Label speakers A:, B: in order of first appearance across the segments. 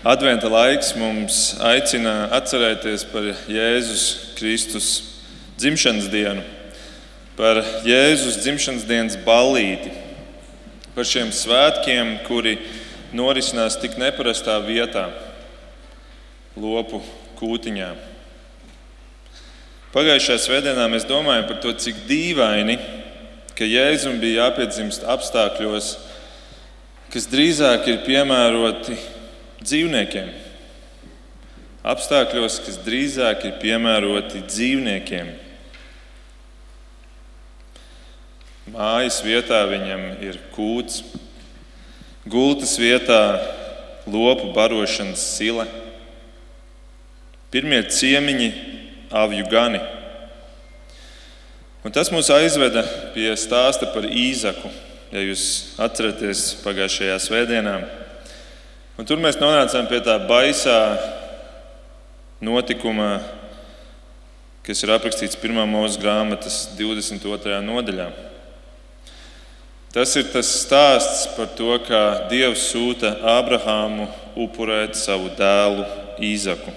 A: Adventa laiks mums aicina atcerēties par Jēzus Kristus dzimšanas dienu, par Jēzus dzimšanas dienas ballīti, par šiem svētkiem, kuri norisinās tik neparastā vietā, lopu kūtiņā. Pagājušajā svētdienā mēs domājam par to, cik dīvaini, ka Jēzum bija jāpiedzimst apstākļos, kas drīzāk ir piemēroti dzīvniekiem. Apstākļos, kas drīzāk ir piemēroti dzīvniekiem. Mājas vietā viņam ir kūts, gultas vietā lopu barošanas sila, pirmie ciemiņi, avju gani. Un tas mūs aizveda pie stāsta par īzaku, ja jūs atceraties pagājušajā svētdienā. Un tur mēs nonācām pie tā baisā notikuma, kas ir aprakstīts 1. mūža grāmatas 22. nodaļā. Tas ir tas stāsts par to, kā Dievs sūta Ābrahāmu upurēt savu dēlu Īzaku.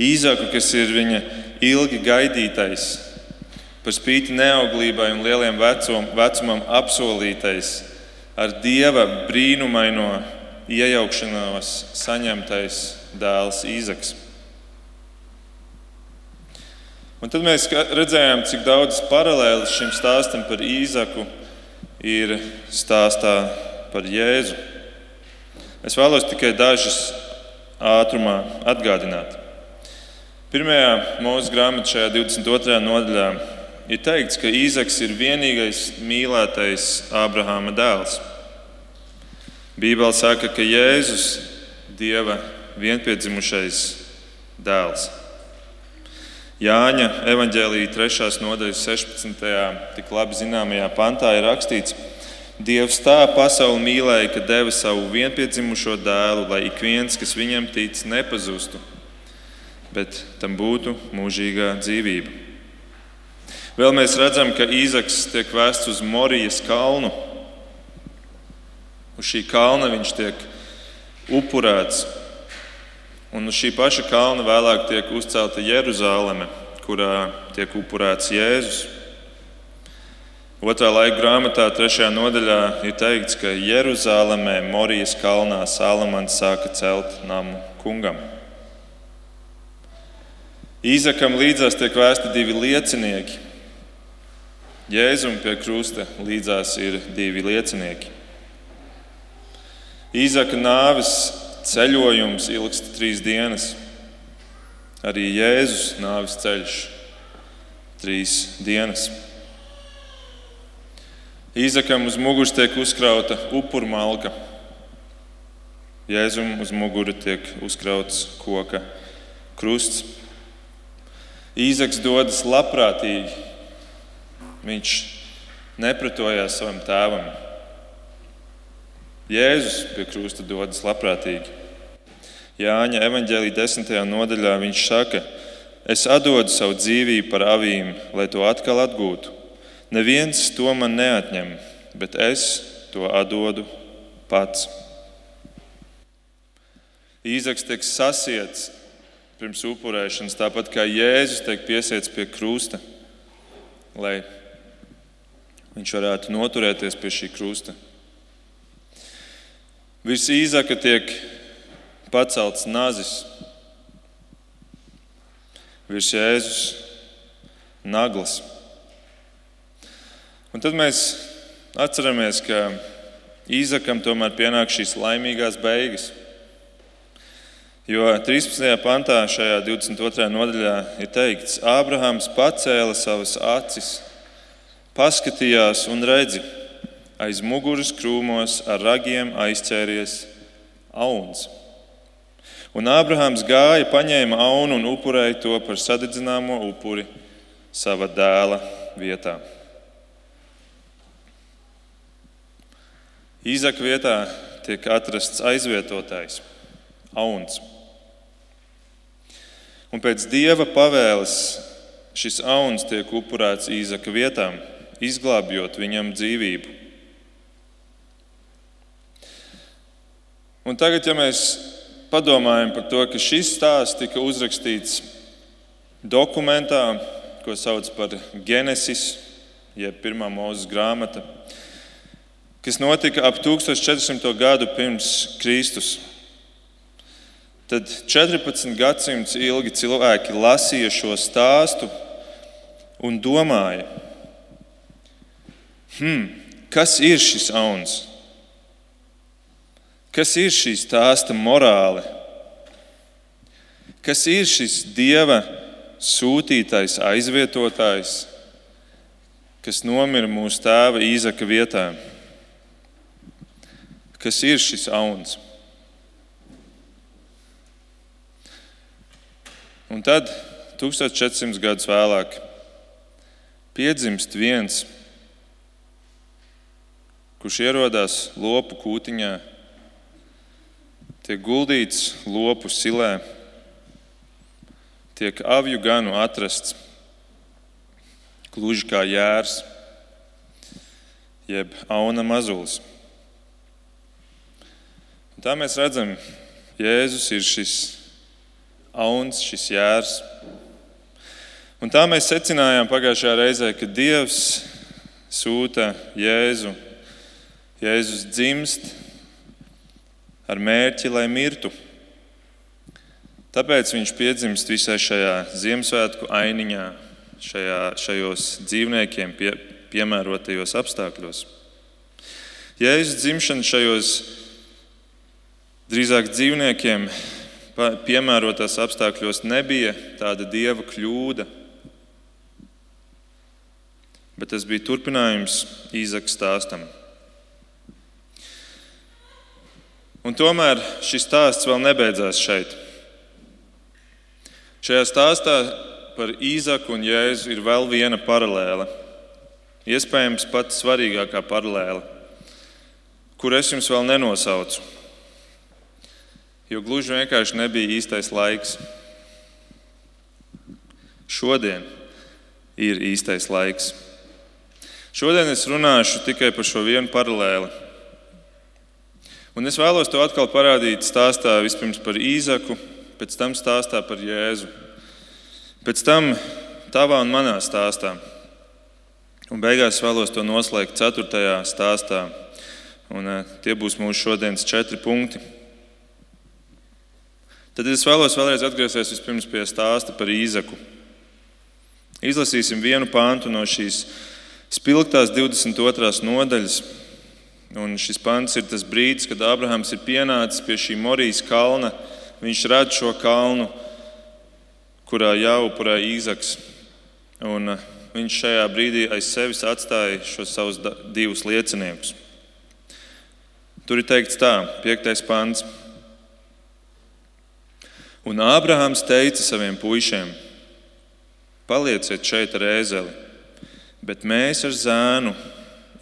A: Īzaku, kas ir viņa ilgi gaidītais, par spīti neauglībai un lieliem vecum, vecumam apsolītais, ar Dieva brīnumaino iejaukšanos saņemtais dēls Īzaks. Un tad mēs redzējām, cik daudz paralēlis šim stāstam par Īzaku ir stāstā par Jēzu. Es vēlos tikai dažas ātrumā atgādināt. Pirmajā mūža grāmatā, šajā 22. nodaļā, ir teikts, ka Īzaks ir vienīgais mīlētais Ābrahāma dēls. Bībele saka, ka Jēzus ir Dieva vienpiedzimušais dēls. Jāņa evanģēlīja 3. nodaļas 16. tik labi zināmajā pantā ir rakstīts, Dievs tā pasauli mīlēja, ka deva savu vienpiedzimušo dēlu, lai ik viens, kas viņam tic, nepazustu, bet tam būtu mūžīgā dzīvība. Vēl mēs redzam, ka Īzaks tiek vēsts uz Morijas kalnu Uz šī kalna viņš tiek upurēts. Un uz šī paša kalna vēlāk tiek uzcelta Jeruzaleme, kurā tiek upurēts Jēzus. Otrā laika grāmatā, trešajā nodaļā, ir teikts, ka Jeruzalemē, Morijas kalnā, Salamans sāka celt namu kungam. Īzakam līdzās tiek vēsti divi liecinieki. Jēzum pie krusta līdzās ir divi liecinieki. Īzaka nāves ceļojums ilgst trīs dienas. Arī Jēzus nāves ceļš trīs dienas. Īzakam uz muguras tiek uzkrauta upurmalka. Jēzum uz muguras tiek uzkrauts koka krusts. Īzaks dodas labprātīgi. Viņš nepretojās savam tēvam. Jēzus pie krusta dodas labprātīgi. Jāņa evanģēlīja desmitajā nodaļā viņš saka, es atdodu savu dzīvību par avīm, lai to atkal atgūtu. Neviens to man neatņem, bet es to atdodu pats. Īzaks tiek sasiets pirms upurēšanas, tāpat kā Jēzus tiek piesiets pie krusta, lai viņš varētu noturēties pie šī krusta. Virs īzaka tiek pacelts nazis, virs Jēzus naglas. Un tad mēs atceramies, ka Īzakam tomēr pienāk šīs laimīgās beigas. Jo 13. pantā, šajā 22. nodaļā, ir teikts, Ābrahāms pacēla savas acis, paskatījās un redzēja aiz muguras krūmos ar ragiem aizķēries auns. Un Ābrahāms gāja, paņēma aunu un upurēja to par sadedzināmo upuri sava dēla vietā. Īzaka vietā tiek atrasts aizvietotājs, auns. Un pēc dieva pavēles šis auns tiek upurēts Īzaka vietā, izglābjot viņam dzīvību. Un tagad, ja mēs padomājam par to, ka šis stāsts tika uzrakstīts dokumentā, ko sauc par Genesis, jeb pirmā mūzes grāmata, kas notika ap 1400 gadu pirms Kristus. Tad 14 gadsimtus ilgi cilvēki lasīja šo stāstu un domāja, hmm, kas ir šis auns? Kas ir šī stāsta morāle? Kas ir šis dieva sūtītais aizvietotājs, kas nomira mūsu tēva Īzaka vietā? Kas ir šis auns? Un tad, 1400 gadus vēlāk, piedzimst viens, kurš ierodās lopu kūtiņā tiek guldīts lopu silē, tiek avju ganu atrasts gluži kā jērs, jeb auna mazulis. Un tā mēs redzam, Jēzus ir šis auns, šis jērs. Un tā mēs secinājām pagājušajā reizē, ka Dievs sūta Jēzu. Jēzus dzimst ar mērķi, lai mirtu. Tāpēc viņš piedzimst visai šajā Ziemassvētku ainiņā, šajā, šajos dzīvniekiem pie, piemērotajos apstākļos. Jēzus dzimšana šajos drīzāk dzīvniekiem piemērotās apstākļos nebija tāda dieva kļūda, bet tas bija turpinājums Īzaka stāstam. Un tomēr šis stāsts vēl nebeidzās šeit. Šajā stāstā par Īzaku un Jēzu ir vēl viena paralēle. Iespējams, pats svarīgākā paralēle, kur es jums vēl nenosaucu. Jo gluži vienkārši nebija īstais laiks. Šodien ir īstais laiks. Šodien es runāšu tikai par šo vienu paralēli Un es vēlos to atkal parādīt stāstā vispirms par Īzaku, pēc tam stāstā par Jēzu. Pēc tam tavā un manā stāstā. Un beigās vēlos to noslēgt ceturtajā stāstā. Un, uh, tie būs mūsu šodienas četri punkti. Tad es vēlos vēlreiz atgriezties pie stāsta par Īzaku. Izlasīsim vienu pāntu no šīs spilgtās 22. nodaļas, Un šis pants ir tas brīdis, kad Abrahams ir pienācis pie šī Morijas kalna. Viņš redz šo kalnu, kurā jāupurē Īzaks. Un uh, viņš šajā brīdī aiz sevis atstāja šos savus divus lieciniekus. Tur ir teikts tā, piektais pants. Un Ābrahams teica saviem puišiem: Palieciet šeit ar ēzeli, bet mēs ar zēnu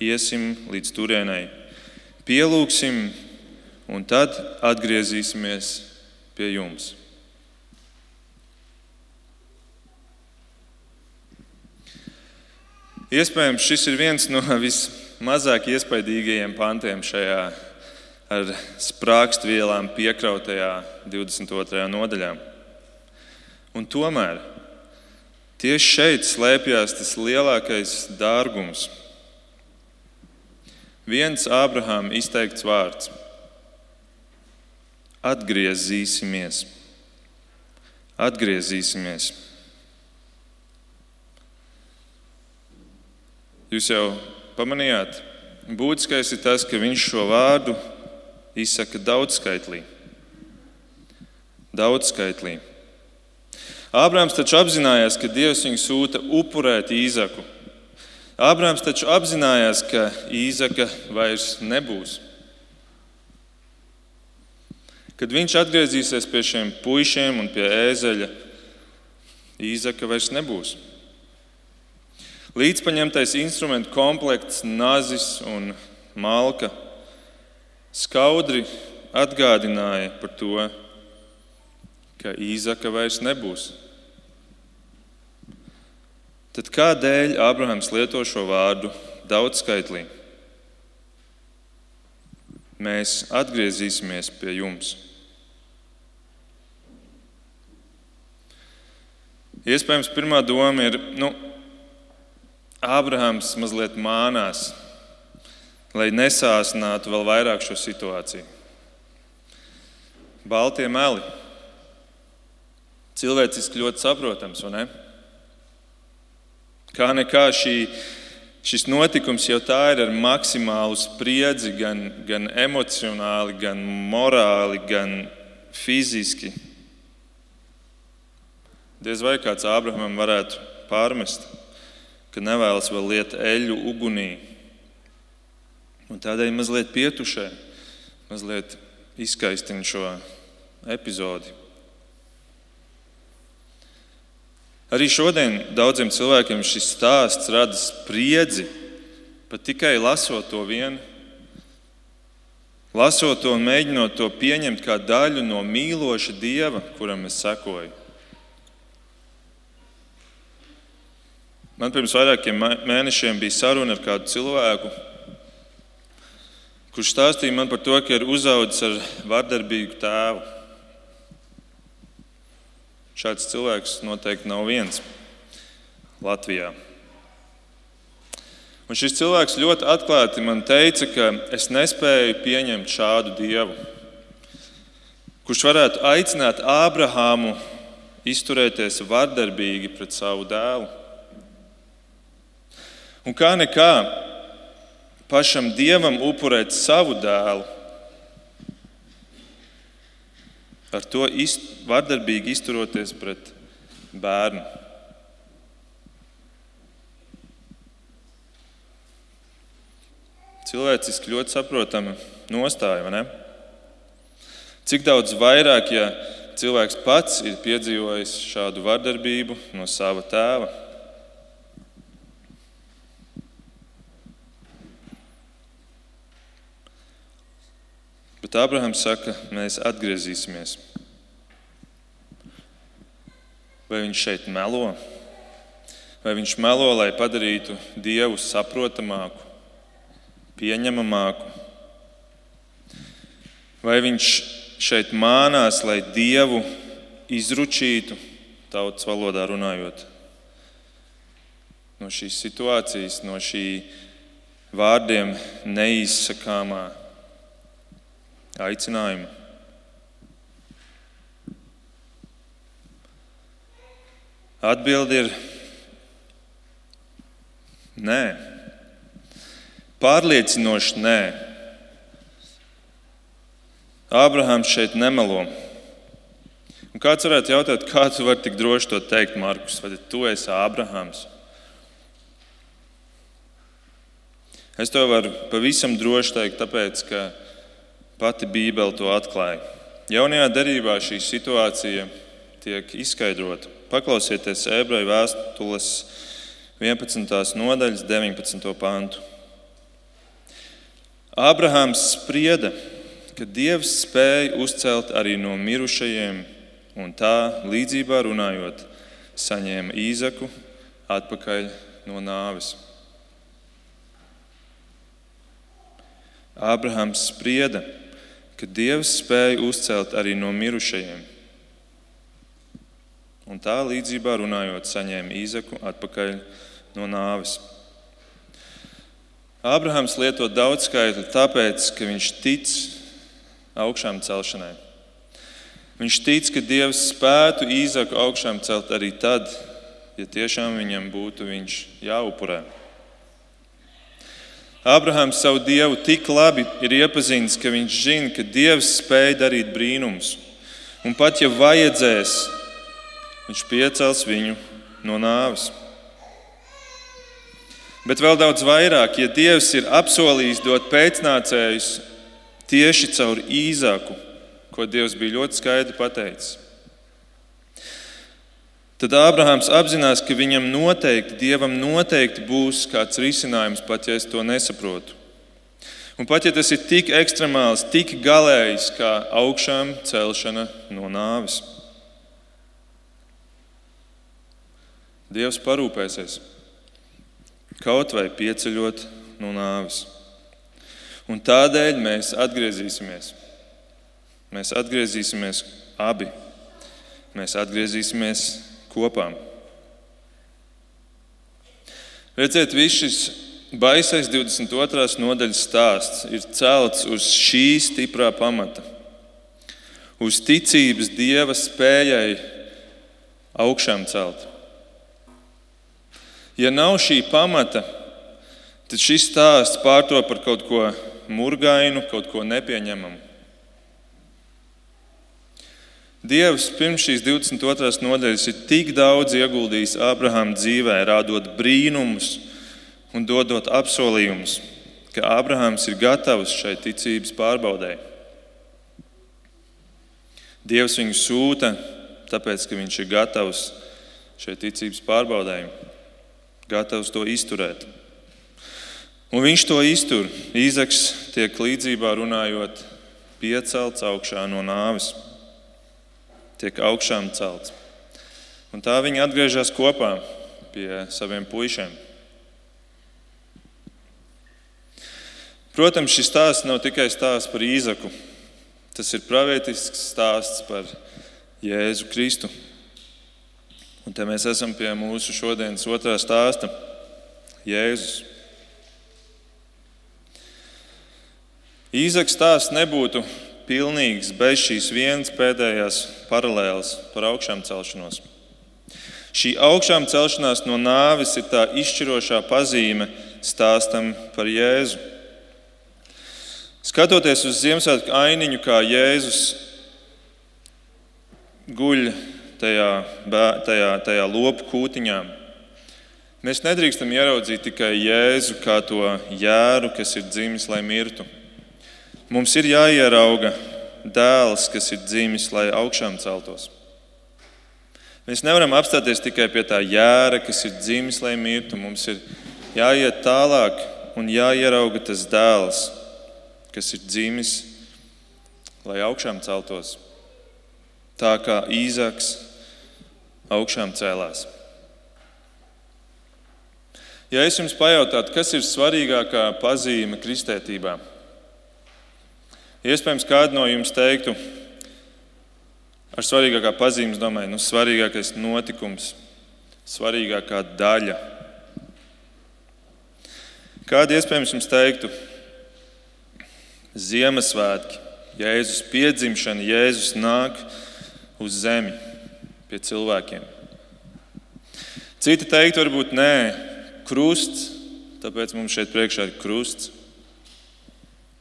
A: iesim līdz turienei pielūgsim, un tad atgriezīsimies pie jums. Iespējams, šis ir viens no vismazāk iespaidīgajiem pantiem šajā ar sprākstvielām piekrautajā 22. nodaļā. Un tomēr tieši šeit slēpjas tas lielākais dārgums viens Ābrahāma izteikts vārds - atgriezīsimies. Atgriezīsimies. Jūs jau pamanījāt, būtiskais ir tas, ka viņš šo vārdu izsaka daudzskaitlī. Daudzskaitlī. Ābrāms taču apzinājās, ka Dievs viņu sūta upurēt īzaku Ābrāms taču apzinājās, ka Īzaka vairs nebūs. Kad viņš atgriezīsies pie šiem puišiem un pie ēzeļa, Īzaka vairs nebūs. Līdzpaņemtais instrumentu komplekts, nazis un malka skaudri atgādināja par to, ka Īzaka vairs nebūs. Tad kādēļ Ābrahams lieto šo vārdu daudzskaitlī? mēs atgriezīsimies pie jums. Iespējams, pirmā doma ir, nu, Ābrahams mazliet mānās, lai nesāsinātu vēl vairāk šo situāciju. Baltie meli. Cilvēciski ļoti saprotams, vai ne? Kā nekā šī, šis notikums jau tā ir ar maksimālu spriedzi, gan, gan emocionāli, gan morāli, gan fiziski. Diez vai kāds Ābrahamam varētu pārmest, ka nevēlas vēl liet eļļu ugunī. Un tādēļ mazliet pietušē, mazliet izskaistina šo epizodi. Arī šodien daudziem cilvēkiem šis stāsts rada spriedzi, pat tikai lasot to vienu. Lasot to un mēģinot to pieņemt kā daļu no mīloša dieva, kuram es sekoju. Man pirms vairākiem mēnešiem bija saruna ar kādu cilvēku, kurš stāstīja man par to, ka ir uzaugusi ar vardarbīgu tēvu. Šāds cilvēks noteikti nav viens Latvijā. Un šis cilvēks ļoti atklāti man teica, ka es nespēju pieņemt šādu dievu, kurš varētu aicināt Ābrahāmu izturēties vardarbīgi pret savu dēlu. Un kā nekā pašam dievam upurēt savu dēlu, ar to izt, vardarbīgi izturoties pret bērnu. Cilvēciski ļoti saprotama nostāja? Cik daudz vairāk, ja cilvēks pats ir piedzīvojis šādu vardarbību no sava tēva? Bet Ābrahams saka, mēs atgriezīsimies. Vai viņš šeit melo? Vai viņš melo, lai padarītu Dievu saprotamāku, pieņemamāku? Vai viņš šeit mānās, lai Dievu izručītu, tautas valodā runājot, no šīs situācijas, no šī vārdiem neizsakāmā aicinājumu. Atbilde ir nē. Pārliecinoši nē. Ābrahāms šeit nemelo. Un kāds varētu jautāt, kā tu vari tik droši to teikt, Markus, vai tu esi Ābrahāms? Es to varu pavisam droši teikt, tāpēc, ka Pati Bībele to atklāja. Jaunajā darbā šī situācija tiek izskaidrota. Paklausieties ebreju vēstules 11. nodaļas 19. pantu. Ābrahāms sprieda, ka Dievs spēja uzcelt arī no mirušajiem, un tā līdzībā runājot, saņēma īzaku atpakaļ no nāves. Ābrahāms sprieda, ka Dievs spēja uzcelt arī no mirušajiem. Un tā līdzībā runājot, saņēma īzaku atpakaļ no nāves. Ābrahams lieto daudz skaitli, tāpēc, ka viņš tic augšām celšanai. Viņš tic, ka Dievs spētu īzaku augšām celt arī tad, ja tiešām viņam būtu viņš jāupurē. Abrahams savu dievu tik labi ir iepazinis, ka viņš zina, ka dievs spēj darīt brīnumus. Un pat ja vajadzēs, viņš piecels viņu no nāves. Bet vēl daudz vairāk, ja Dievs ir apsolījis dot pēcnācējus tieši caur īzāku, ko Dievs bija ļoti skaidri pateicis. Tad Ābrahāms apzinās, ka viņam noteikti, Dievam noteikti būs kāds risinājums, pat ja es to nesaprotu. Un pat ja tas ir tik ekstremāls, tik galējs kā augšām celšana no nāves. Dievs parūpēsies kaut vai pieceļot no nāves. Un tādēļ mēs atgriezīsimies. Mēs atgriezīsimies abi. Mēs atgriezīsimies kopā. Redziet, viss šis baisais 22. nodaļas stāsts ir celts uz šī stiprā pamata, uz ticības dieva spējai augšām celt. Ja nav šī pamata, tad šis stāsts pārto par kaut ko murgainu, kaut ko nepieņemamu. Dievs pirms šīs 22. nodaļas ir tik daudz ieguldījis Ābrahāma dzīvē, rādot brīnumus un dodot apsolījumus, ka Ābrahāms ir gatavs šai ticības pārbaudē. Dievs viņu sūta, tāpēc ka viņš ir gatavs šai ticības pārbaudē, gatavs to izturēt. Un viņš to iztur. Īzaks tiek līdzībā runājot, piecelts augšā no nāves, tiek augšām celts. Un tā viņi atgriežas kopā pie saviem puišiem. Protams, šis stāsts nav tikai stāsts par īzaku. Tas ir pravietisks stāsts par Jēzu Kristu. Un te mēs esam pie mūsu šodienas otrā stāsta - Jēzus. Īzaks stāsts nebūtu pilnīgs bez šīs vienas pēdējās paralēles par augšām celšanos. Šī augšām celšanās no nāves ir tā izšķirošā pazīme stāstam par Jēzu. Skatoties uz Ziemassvētku ainiņu, kā Jēzus guļ tajā, tajā, tajā lopu kūtiņā, mēs nedrīkstam ieraudzīt tikai Jēzu kā to jēru, kas ir dzimis, lai mirtu. Mums ir jāierauga dēls, kas ir dzimis, lai augšām celtos. Mēs nevaram apstāties tikai pie tā jēra, kas ir dzimis, lai mirtu. Mums ir jāiet tālāk un jāierauga tas dēls, kas ir dzimis, lai augšām celtos. Tā kā Īzaks augšām cēlās. Ja es jums pajautātu, kas ir svarīgākā pazīme kristētībā, Iespējams, kādu no jums teiktu, ar svarīgākā pazīmes domāju, nu, svarīgākais notikums, svarīgākā daļa. Kādu iespējams jums teiktu? Ziemassvētki, Jēzus piedzimšana, Jēzus nāk uz zemi pie cilvēkiem. Citi teikt, varbūt nē, krusts, tāpēc mums šeit priekšā ir krusts.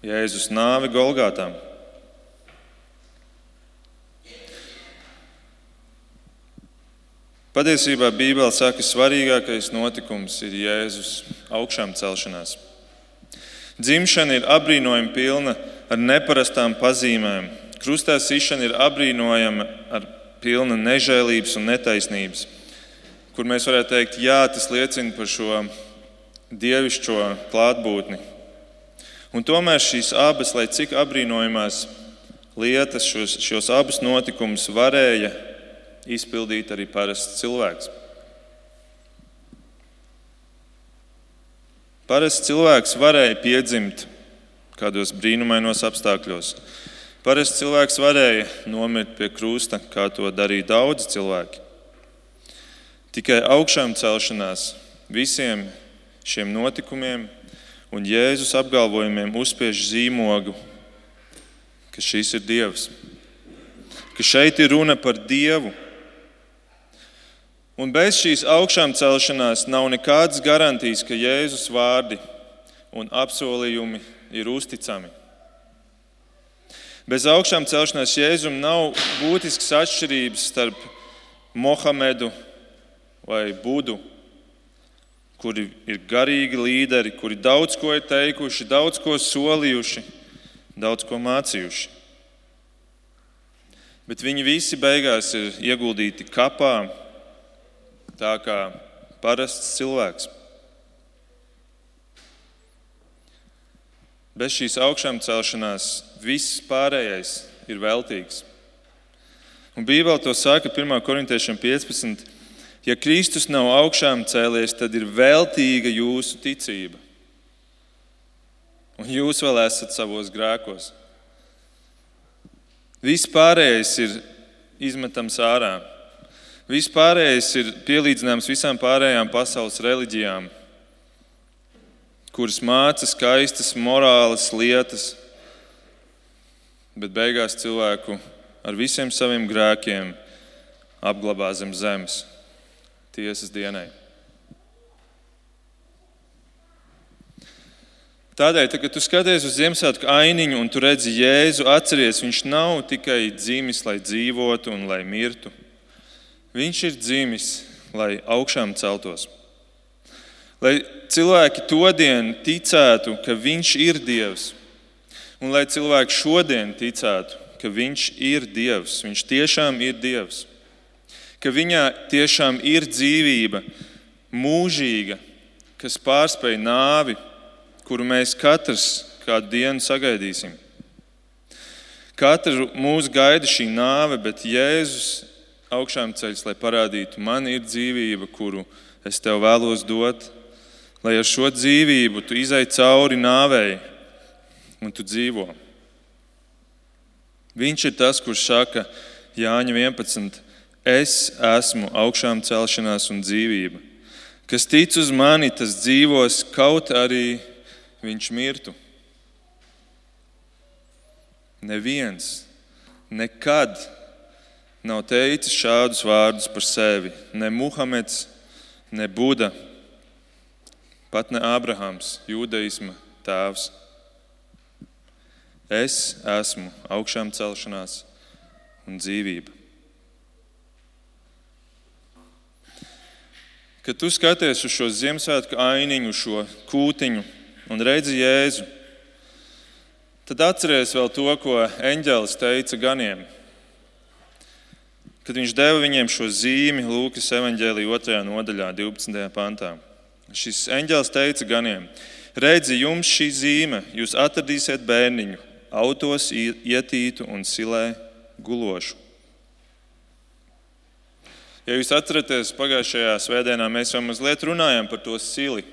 A: Jēzus nāvi Golgātām. Patiesībā Bībelē saka, ka svarīgākais notikums ir Jēzus augšām celšanās. Dzimšana ir apbrīnojama pilna ar neparastām pazīmēm. Krustā sišana ir apbrīnojama ar pilna nežēlības un netaisnības, kur mēs varētu teikt, jā, tas liecina par šo dievišķo klātbūtni, Un tomēr šīs abas, lai cik apbrīnojamās lietas, šos, šos abus notikumus varēja izpildīt arī parasts cilvēks. Parasts cilvēks varēja piedzimt kādos brīnumainos apstākļos. Parasts cilvēks varēja nomirt pie krusta, kā to darīja daudzi cilvēki. Tikai augšām celšanās visiem šiem notikumiem un Jēzus apgalvojumiem uzspiež zīmogu, ka šis ir Dievs, ka šeit ir runa par Dievu. Un bez šīs augšām celšanās nav nekādas garantijas, ka Jēzus vārdi un apsolījumi ir uzticami. Bez augšām celšanās Jēzum nav būtisks atšķirības starp Mohamedu vai Budu kuri ir garīgi līderi, kuri daudz ko ir teikuši, daudz ko solījuši, daudz ko mācījuši. Bet viņi visi beigās ir ieguldīti kapā, tā kā parasts cilvēks. Bez šīs augšām celšanās viss pārējais ir veltīgs. Un Bībele to saka 1. korintiešiem 15. Ja Kristus nav augšām cēlies, tad ir veltīga jūsu ticība. un jūs vēl esat savos grēkos. Viss pārējais ir izmetams ārā. Viss pārējais ir pielīdzināms visām pārējām pasaules reliģijām, kuras māca skaistas morāles lietas, bet beigās cilvēku ar visiem saviem grēkiem apglabā zem zemes tiesas dienai. Tādēļ, tad, kad tu skaties uz Ziemassvētku ainiņu un tu redzi Jēzu, atceries, viņš nav tikai dzimis, lai dzīvotu un lai mirtu. Viņš ir dzimis, lai augšām celtos. Lai cilvēki to dienu ticētu, ka Viņš ir Dievs, un lai cilvēki šodien ticētu, ka Viņš ir Dievs, Viņš tiešām ir Dievs, ka Viņā tiešām ir dzīvība, mūžīga, kas pārspēj nāvi kuru mēs katrs kādu dienu sagaidīsim. Katru mūsu gaida šī nāve, bet Jēzus augšām ceļš, lai parādītu, man ir dzīvība, kuru es tev vēlos dot, lai ar šo dzīvību tu izai cauri nāvei un tu dzīvo. Viņš ir tas, kurš saka, Jāņa 11. Es esmu augšām celšanās un dzīvība. Kas tic uz mani, tas dzīvos kaut arī viņš mirtu. Neviens nekad nav teicis šādus vārdus par sevi. Ne Muhameds, ne Buda, pat ne Ābrahams, jūdaisma tēvs. Es esmu augšām celšanās un dzīvība. Kad tu skaties uz šo Ziemassvētku ainiņu, šo kūtiņu, un redzi Jēzu, tad atceries vēl to, ko eņģēlis teica ganiem. Kad viņš deva viņiem šo zīmi Lūkas evanģēlī 2. nodaļā, 12. pantā. Šis eņģēlis teica ganiem: Redzi, jums šī zīme, jūs atradīsiet bērniņu, autos ietītu un silē gulošu. Ja jūs atceraties, pagājušajā svētdienā mēs jau mazliet runājām par to sili.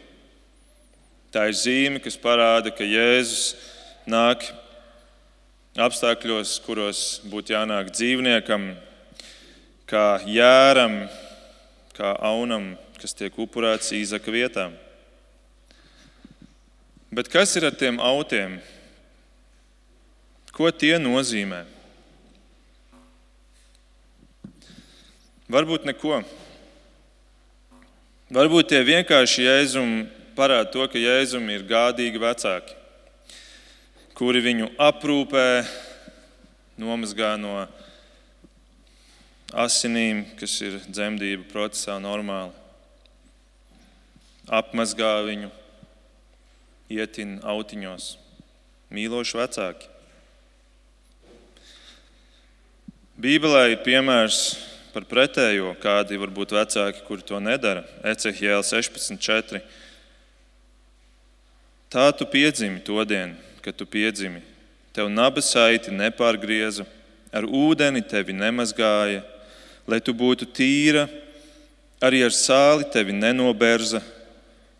A: Tā ir zīme, kas parāda, ka Jēzus nāk apstākļos, kuros būtu jānāk dzīvniekam, kā jēram, kā aunam, kas tiek upurēts īzaka vietā. Bet kas ir ar tiem autiem? Ko tie nozīmē? Varbūt neko. Varbūt tie vienkārši jēzumi parāda to, ka Jēzum ir gādīgi vecāki, kuri viņu aprūpē, nomazgā no asinīm, kas ir dzemdību procesā normāli, apmazgā viņu, ietin autiņos. Mīloši vecāki. Bībelē ir piemērs par pretējo, kādi var būt vecāki, kuri to nedara. Ecehijēl 16.4. Tā tu piedzimi to dienu, kad tu piedzimi. Tev naba saiti nepārgrieza, ar ūdeni tevi nemazgāja, lai tu būtu tīra, arī ar sāli tevi nenoberza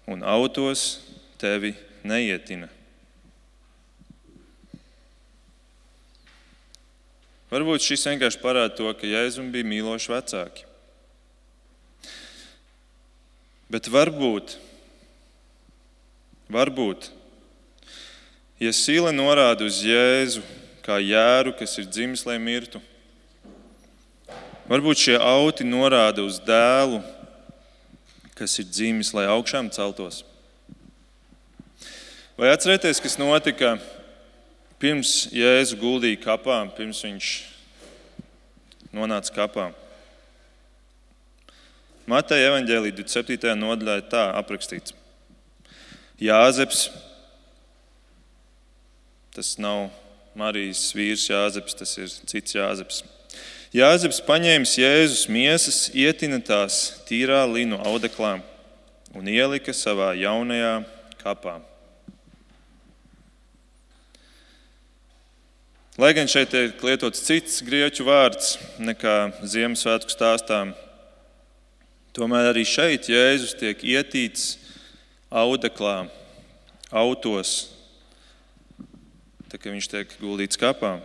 A: un autos tevi neietina. Varbūt šis vienkārši parāda to, ka Jēzum bija mīloši vecāki. Bet varbūt Varbūt, ja sīle norāda uz Jēzu kā jēru, kas ir dzimis, lai mirtu, varbūt šie auti norāda uz dēlu, kas ir dzimis, lai augšām celtos. Vai atcerieties, kas notika pirms Jēzu guldīja kapā, pirms viņš nonāca kapā? Mateja evanģēlī 27. nodaļā ir tā aprakstīts. Jāzeps. Tas nav Marijas vīrs Jāzeps, tas ir cits Jāzeps. Jāzeps paņēma Jēzus miesas, ietina tās tīrā linu audeklā un ielika savā jaunajā kapā. Lai gan šeit tiek lietots cits grieķu vārds nekā Ziemassvētku stāstā, tomēr arī šeit Jēzus tiek ietīts audeklā, autos, tā kā viņš tiek guldīts kapā.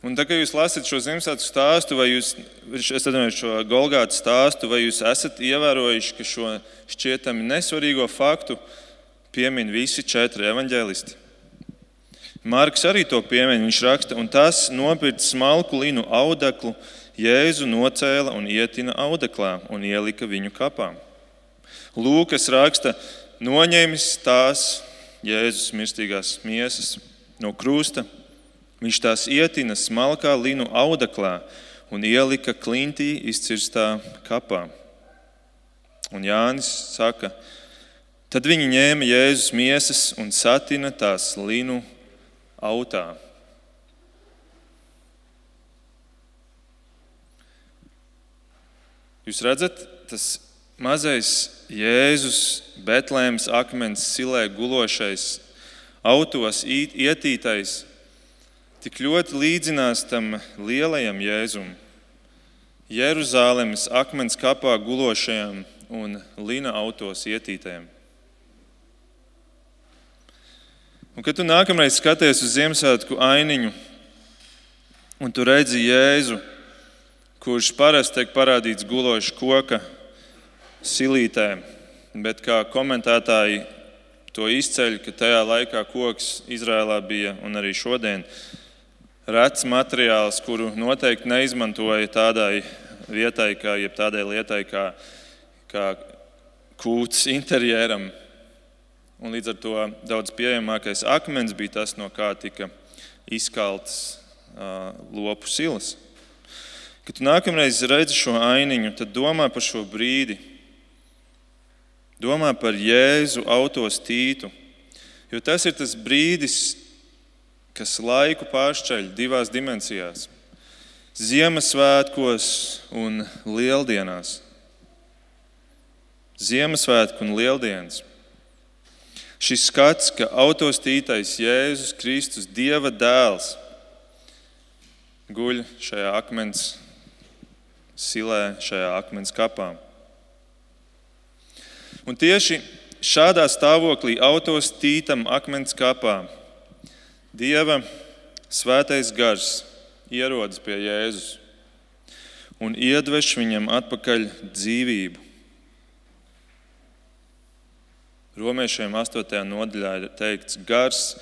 A: Un tā kā jūs lasat šo Ziemassvētku stāstu, vai jūs esat šo Golgāta stāstu, vai jūs esat ievērojuši, ka šo šķietami nesvarīgo faktu piemin visi četri evaņģēlisti? Marks arī to piemin. Viņš raksta, un tas nopirka smalku linu audeklu, Jēzu nocēla un ietina audeklā un ielika viņu kapā. Lūkas raksta, noņēmis tās Jēzus mirstīgās miesas no krusta, viņš tās ietina smalkā linu audeklā un ielika klintī izcirstā kapā. Un Jānis saka, tad viņi ņēma Jēzus miesas un satina tās linu autā. Jūs redzat, tas mazais Jēzus, Betlēmas akmens silē gulošais, autos ietītais, tik ļoti līdzinās tam lielajam Jēzum, Jeruzalemes akmens kapā gulošajam un lina autos ietītajam. Un, kad tu nākamreiz skaties uz Ziemassvētku ainiņu un tu redzi Jēzu, kurš parasti tiek parādīts gulošs koka silītē, bet kā komentētāji to izceļ, ka tajā laikā koks Izrēlā bija un arī šodien rets materiāls, kuru noteikti neizmantoja tādai vietai, kā, tādai lietai, kā, kā kūts interjeram. Un līdz ar to daudz pieejamākais akmens bija tas, no kā tika izkalts uh, lopu silas. Kad nākamreiz redzi šo ainiņu, tad domā par šo brīdi. Domā par Jēzu autos tītu. Jo tas ir tas brīdis, kas laiku pāršķeļ divās dimensijās - Ziemassvētkos un Lieldienās. Ziemassvētku un Lieldienas. Šis skats, ka autos tītais Jēzus Kristus, Dieva dēls, guļ šajā akmens silē šajā akmens kapā. Un tieši šādā stāvoklī autos tītam akmens kapā Dieva svētais gars ierodas pie Jēzus un iedveš viņam atpakaļ dzīvību. Romiešiem 8. nodaļā ir teikts, gars,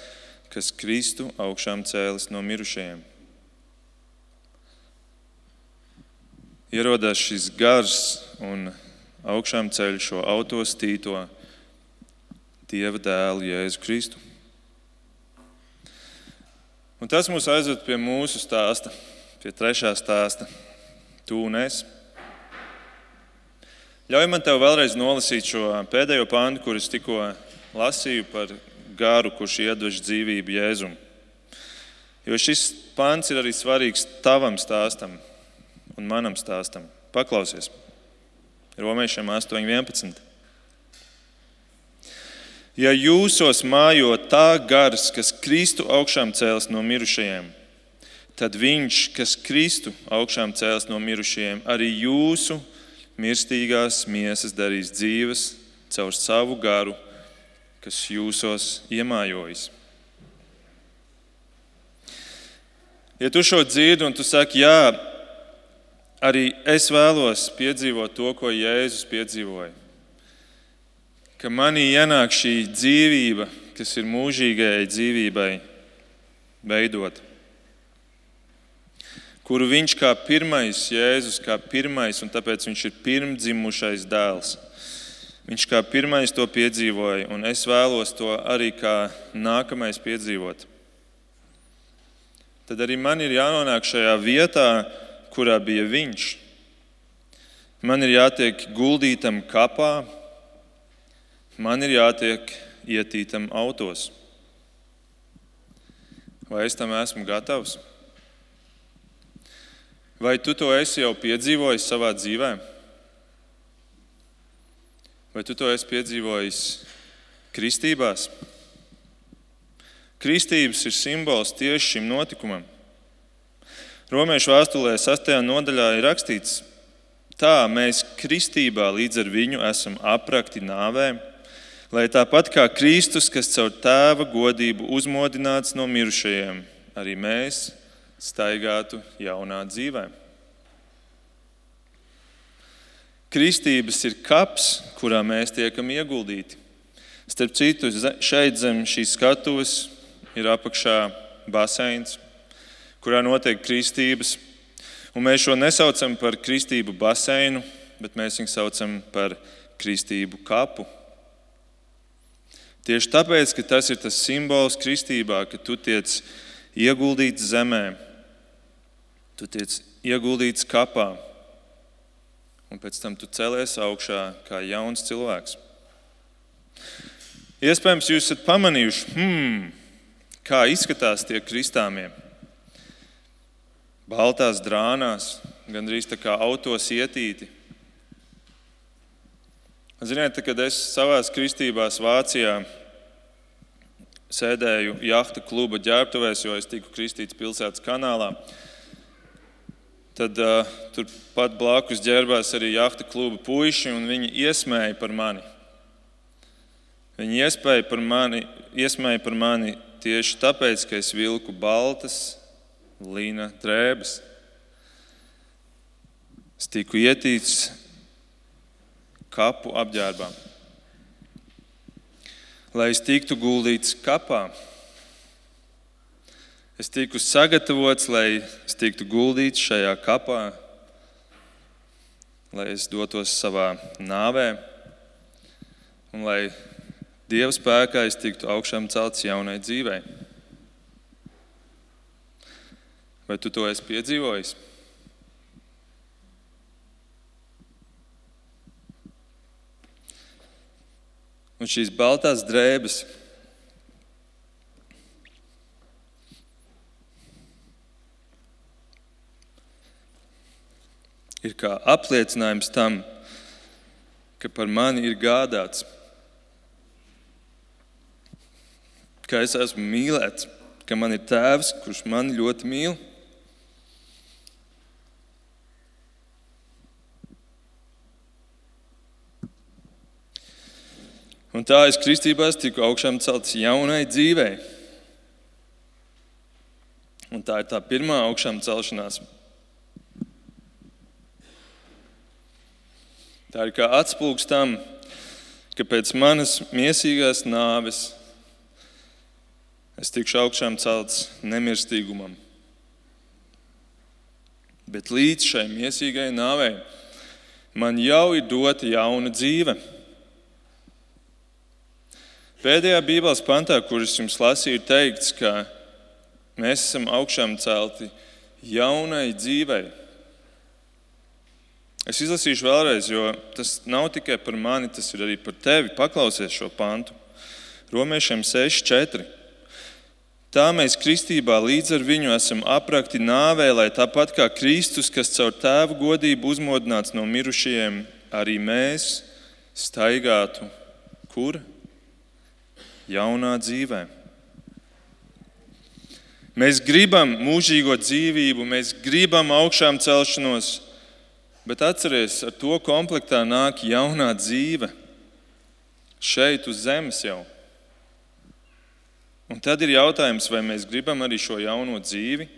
A: kas Kristu augšām cēlis no mirušajiem. ierodās šis gars un augšām ceļ šo autostīto Dieva dēlu Jēzu Kristu. Un tas mūs aizved pie mūsu stāsta, pie trešā stāsta. Tu un es. Ļauj man tev vēlreiz nolasīt šo pēdējo pāntu, kurus tikko lasīju par garu, kurš iedvež dzīvību Jēzum. Jo šis pāns ir arī svarīgs tavam stāstam, un manam stāstam. Paklausies! Romiešiem 8.11. Ja jūsos mājo tā gars, kas Kristu augšām cēlas no mirušajiem, tad Viņš, kas Kristu augšām cēlas no mirušajiem, arī jūsu mirstīgās miesas darīs dzīves caur savu garu, kas jūsos iemājojas. Ja tu šo dzirdi un tu saki, jā, arī es vēlos piedzīvot to, ko Jēzus piedzīvoja. Ka manī ienāk šī dzīvība, kas ir mūžīgajai dzīvībai, veidot. Kuru viņš kā pirmais, Jēzus kā pirmais, un tāpēc viņš ir pirmdzimušais dēls. Viņš kā pirmais to piedzīvoja, un es vēlos to arī kā nākamais piedzīvot. Tad arī man ir jānonāk šajā vietā, kurā bija viņš. Man ir jātiek guldītam kapā, man ir jātiek ietītam autos. Vai es tam esmu gatavs? Vai tu to esi jau piedzīvojis savā dzīvē? Vai tu to esi piedzīvojis kristībās? Kristības ir simbols tieši šim notikumam. Romiešu vēstulē 6. nodaļā ir rakstīts, tā mēs kristībā līdz ar viņu esam aprakti nāvē, lai tāpat kā Kristus, kas caur tēva godību uzmodināts no mirušajiem, arī mēs staigātu jaunā dzīvē. Kristības ir kaps, kurā mēs tiekam ieguldīti. Starp citu, šeit zem šīs skatuves ir apakšā baseins, kurā notiek kristības. Un mēs šo nesaucam par kristību baseinu, bet mēs viņu saucam par kristību kapu. Tieši tāpēc, ka tas ir tas simbols kristībā, ka tu tiec ieguldīts zemē, tu tiec ieguldīts kapā, un pēc tam tu celies augšā kā jauns cilvēks. Iespējams, jūs esat pamanījuši, hmm, kā izskatās tie kristāmie. Baltās drānās, gandrīz tā kā autos ietīti. Ziniet, kad es savā kristībās Vācijā sēdēju jahta kluba ģērbtuvēs, jo es tiku kristīts pilsētas kanālā, tad uh, turpat blakus ģērbās arī jahta kluba puiši, un viņi iesmēja par mani. Viņi iespēja par mani, iesmēja par mani tieši tāpēc, ka es vilku baltas līna drēbes. Es tiku ietīts kapu apģērbā. Lai es tiktu guldīts kapā, es tiku sagatavots, lai es tiktu guldīts šajā kapā, lai es dotos savā nāvē un lai Dieva spēkā es tiktu augšām celts jaunai dzīvei. Vai tu to esi piedzīvojis? Un šīs baltās drēbes ir kā apliecinājums tam, ka par mani ir gādāts, ka es esmu mīlēts, ka man ir tēvs, kurš mani ļoti mīl. Un tā es kristībā tiku augšām celts jaunai dzīvei. Un tā ir tā pirmā augšām celšanās. Tā ir kā atspūgs tam, ka pēc manas miesīgās nāves es tikšu augšām celts nemirstīgumam. Bet līdz šai miesīgai nāvei man jau ir dota jauna dzīve. Pēdējā Bībeles pantā, kuras jums lasīju, ir teikts, ka mēs esam augšām celti jaunai dzīvei. Es izlasīšu vēlreiz, jo tas nav tikai par mani, tas ir arī par tevi. Paklausies šo pantu. Romiešiem 6,4. Tā mēs kristībā līdz ar viņu esam aprakti nāvē, lai tāpat kā Kristus, kas caur tēvu godību uzmodināts no mirušajiem, arī mēs staigātu kur? jaunā dzīvē. Mēs gribam mūžīgo dzīvību, mēs gribam augšām celšanos, bet atcerieties, ar to komplektā nāk jaunā dzīve šeit uz zemes jau. Un tad ir jautājums, vai mēs gribam arī šo jauno dzīvi.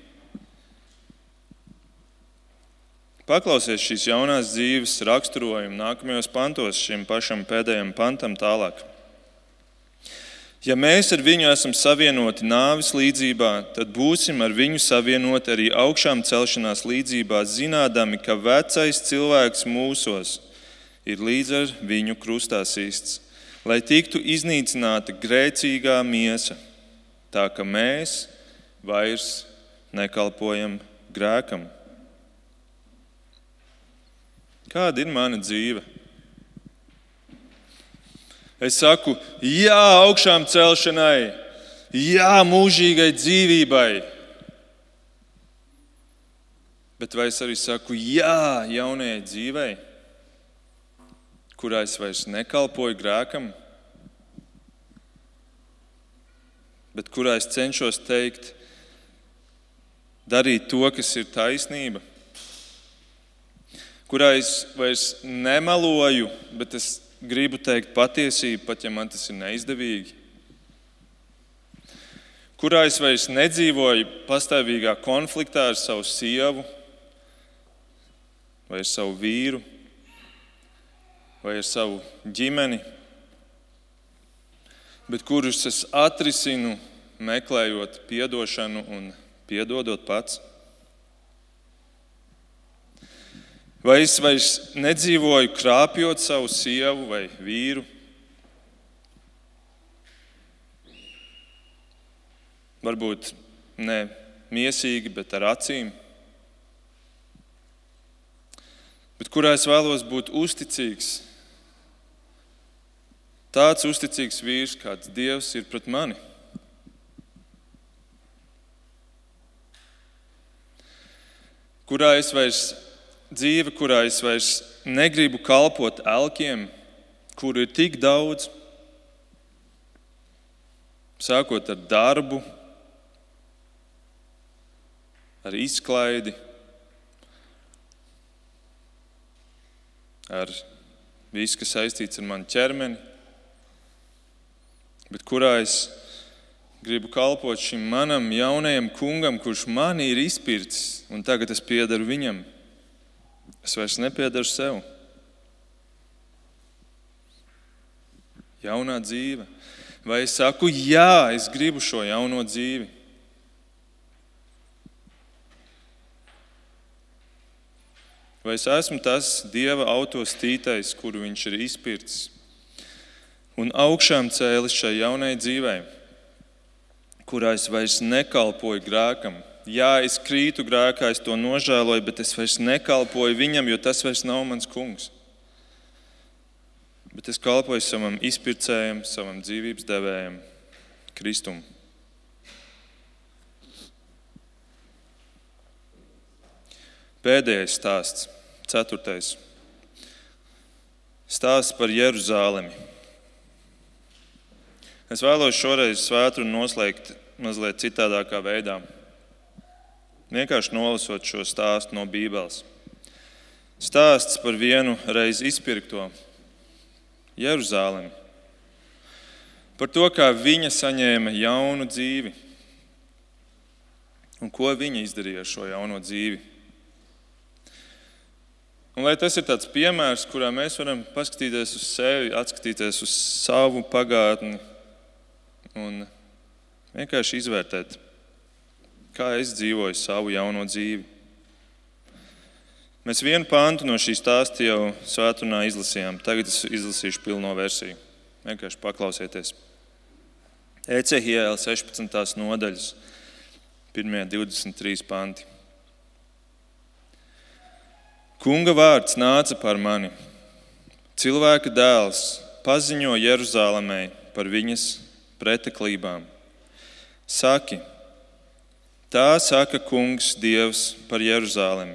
A: Paklausies šīs jaunās dzīves raksturojumu nākamajos pantos, šim pašam pēdējam pantam tālāk. Ja mēs ar viņu esam savienoti nāves līdzībā, tad būsim ar viņu savienoti arī augšām celšanās līdzībā, zinādami, ka vecais cilvēks mūsos ir līdz ar viņu krustā sists, lai tiktu iznīcināta grēcīgā miesa, tā ka mēs vairs nekalpojam grēkam. Kāda ir mana dzīve? Es saku, jā, augšām celšanai, jā, mūžīgai dzīvībai. Bet vai es arī saku, jā, jaunajai dzīvei, kurā es vairs nekalpoju grēkam, bet kurā es cenšos teikt, darīt to, kas ir taisnība, kurā es vairs nemeloju, bet es gribu teikt patiesību, pat ja man tas ir neizdevīgi? Kurā es vairs nedzīvoju pastāvīgā konfliktā ar savu sievu, vai ar savu vīru, vai ar savu ģimeni, bet kurus es atrisinu, meklējot atdošanu un piedodot pats? Vai es vairs nedzīvoju krāpjot savu sievu vai vīru? Varbūt ne mīsīgi, bet ar acīm. Bet kurā es vēlos būt uzticīgs? Tāds uzticīgs vīrs, kāds Dievs ir pret mani. Kurā es vairs dzīve, kurā es vairs negribu kalpot elkiem, kuru ir tik daudz, sākot ar darbu, ar izklaidi, ar visu, kas saistīts ar manu ķermeni, bet kurā es gribu kalpot šim manam jaunajam kungam, kurš manī ir izpircis, un tagad es piedaru viņam. Es vairs nepiedaru sev. Jaunā dzīve. Vai es saku, jā, es gribu šo jauno dzīvi? Vai es esmu tas Dieva autostītais, kuru Viņš ir izpircis un augšām cēlis šai jaunai dzīvei, kurā es vairs nekalpoju grēkam, Jā, es krītu grēkā, es to nožēloju, bet es vairs nekalpoju viņam, jo tas vairs nav mans kungs. Bet es kalpoju savam izpircējam, savam dzīvības devējam, Kristum. Pēdējais stāsts, ceturtais. Stāsts par Jeruzalemi. Es vēlos šoreiz svētru noslēgt mazliet citādākā veidā. Vienkārši nolasot šo stāstu no Bībeles. Stāsts par vienu reizi izpirkto Jeruzalemi. Par to, kā viņa saņēma jaunu dzīvi un ko viņa izdarīja ar šo jauno dzīvi. Un, lai tas ir tāds piemērs, kurā mēs varam paskatīties uz sevi, atskatīties uz savu pagātni un vienkārši izvērtēt, kā es dzīvoju savu jauno dzīvi. Mēs vienu pāntu no šīs stāsta jau svētdienā izlasījām. Tagad es izlasīšu pilno versiju. Vienkārši paklausieties. Ecehiela 16. nodaļas, 1.23 panti. Kunga vārds nāca par mani. Cilvēka dēls paziņo Jeruzalemē par viņas preteklībām. Saki, Tā saka Kungs Dievs par Jeruzalemi.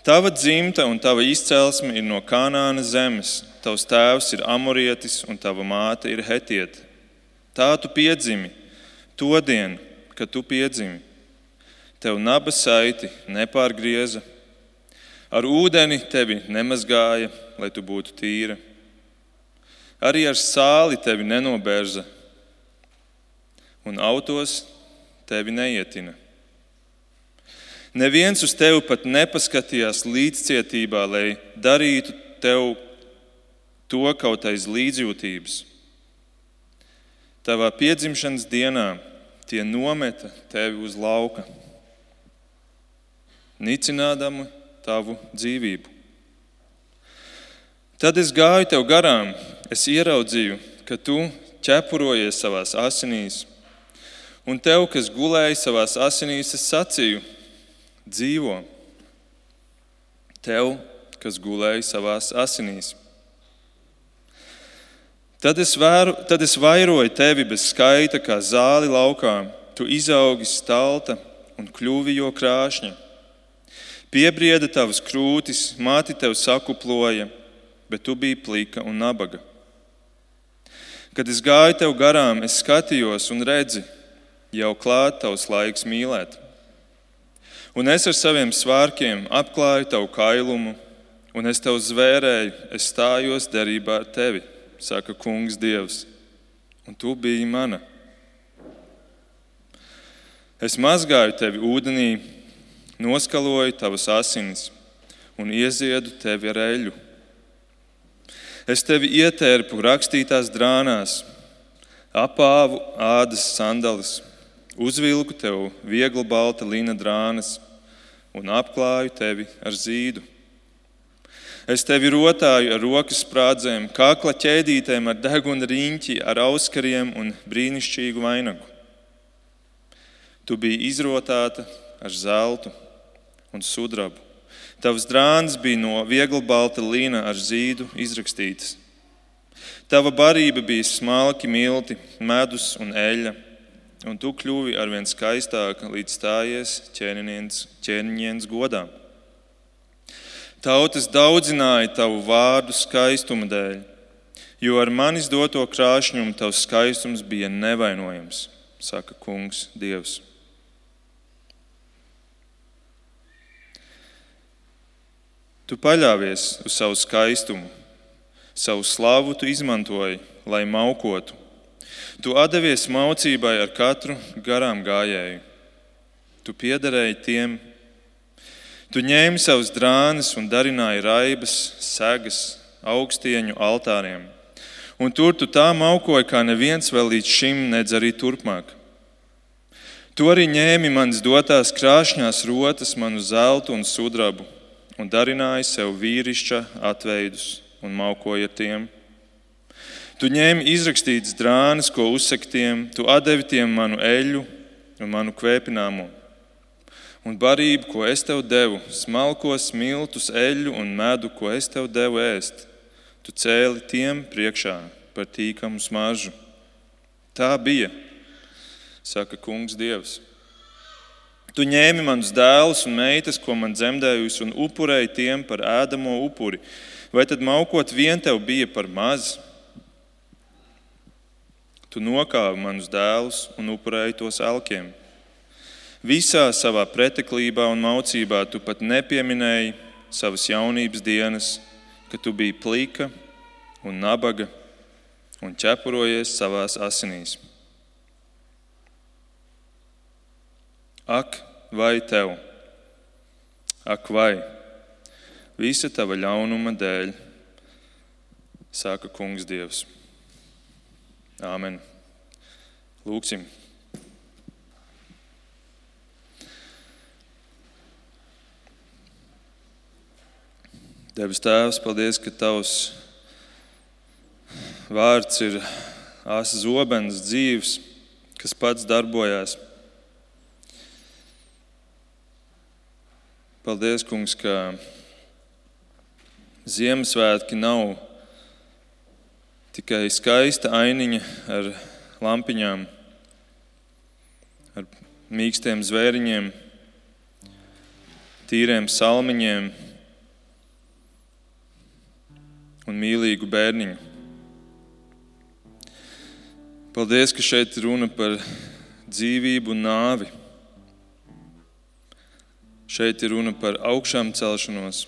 A: Tava dzimta un tava izcelsme ir no Kanāna zemes, tavs tēvs ir amorietis un tava māte ir hetieta. Tā tu piedzimi, to dienu, kad tu piedzimi. Tev naba saiti nepārgrieza, ar ūdeni tevi nemazgāja, lai tu būtu tīra. Arī ar sāli tevi nenobērza, un autos tevi neietina. Neviens uz tevi pat nepaskatījās līdzcietībā, lai darītu tev to kaut aiz līdzjūtības. Tavā piedzimšanas dienā tie nometa tevi uz lauka, nicinādami tavu dzīvību. Tad es gāju tev garām, es ieraudzīju, ka tu ķepurojies savās asinīs Un tev, kas gulēja savā asinīs, es sacīju, dzīvo. Tev, kas gulēja savā asinīs. Tad es, vēru, tad es vairoju tevi bez skaita, kā zāli laukā. Tu izaugi stalta un kļuvi jo krāšņa. Piebrieda tavas krūtis, māti tev sakuploja, bet tu biji plika un nabaga. Kad es gāju tev garām, es skatījos un redzu, jau klāt tavs laiks mīlēt. Un es ar saviem svārkiem apklāju tavu kailumu un es tev zvērēju, es stājos derībā ar tevi, saka Kungs Dievs, un tu biji mana. Es mazgāju tevi ūdenī, noskaloju tavas asinis un ieziedu tevi ar eļu. Es tevi ietērpu rakstītās drānās, apāvu ādas sandalis, uzvilku tev viegli balta lina drānas un apklāju tevi ar zīdu. Es tevi rotāju ar rokas sprādzēm, kakla ķēdītēm, ar deguna riņķi, ar auskariem un brīnišķīgu vainagu. Tu biji izrotāta ar zeltu un sudrabu. Tavs drāns bija no viegla balta līna ar zīdu izrakstīts. Tava barība bija smalki milti, medus un eļļa, un tu kļuvi arvien skaistāka, līdz stājies ķēniņš godā. Tautas daudzināja tavu vārdu skaistuma dēļ, jo ar manis doto krāšņumu tavs skaistums bija nevainojams, saka Kungs Dievs. Tu paļāvies uz savu skaistumu, savu slavu tu izmantoji, lai maukotu. Tu devies maucībai ar katru garām gājēju. Tu piederēji tiem, tu ņēmi savus drānas un darināji raibas, segas, augstieņu altāriem. Un tur tu tā maukoji, kā neviens vēl līdz šim, nedz arī turpmāk. Tu arī ņēmi manas dotās krāšņās rotas, manu zeltu un sudrabu un darināja sev vīrišķa atveidus un maukoja tiem. Tu ņēmi izrakstītas drānas, ko uzsaktiem, tu devi tiem manu eļu un manu kvēpināmo. Un barību, ko es tev devu, smalkos, miltus, eļu un medu, ko es tev devu ēst, tu cēli tiem priekšā par tīkamu smaržu. Tā bija, saka Kungs Dievs. Tu ņēmi manus dēlus un meitas, ko man dzemdējusi, un upurēji tiem par ēdamo upuri. Vai tad maukot vien tev bija par maz? Tu nokāvi manus dēlus un upurēji tos elkiem. Visā savā preteklībā un maucībā tu pat nepieminēji savas jaunības dienas, kad tu biji plīka un nabaga un ķepurojies savās asinīs. Ak, vai tev? Ak, vai visa tava ļaunuma dēļ, saka Kungs Dievs. Āmen. Lūksim. Devis Tēvs, paldies, ka Tavs vārds ir asa zobens, dzīves, kas pats darbojās. Paldies, Kungs, ka Ziemassvētki nav tikai skaista ainiņa ar lampiņām, ar mīkstiem zvēriņiem, tīriem salmiņiem un mīlīgu bērniņu. Paldies, ka šeit runa par dzīvību un nāvi. Šeit ir runa par augšām celšanos,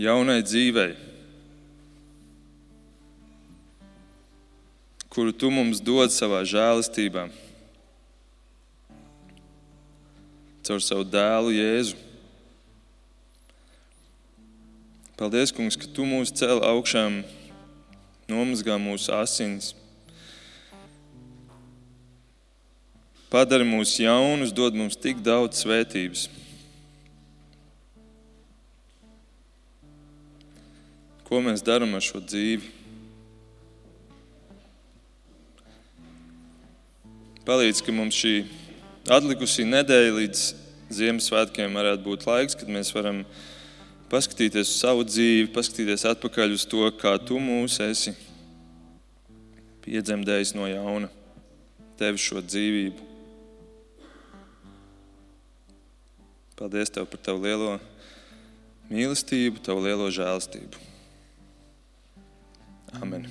A: jaunai dzīvei, kuru tu mums dod savā žēlastībā, caur savu dēlu Jēzu. Paldies, Kungs, ka tu mūs cēl augšām, nomazgā mūsu asins padara mūs jaunus, dod mums tik daudz svētības. Ko mēs darām ar šo dzīvi? Palīdz, ka mums šī atlikusī nedēļa līdz Ziemassvētkiem varētu būt laiks, kad mēs varam paskatīties uz savu dzīvi, paskatīties atpakaļ uz to, kā tu mūs esi piedzemdējis no jauna, tevi šo dzīvību. Paldies Tev par Tavu lielo mīlestību, Tavu lielo žēlstību. Amen.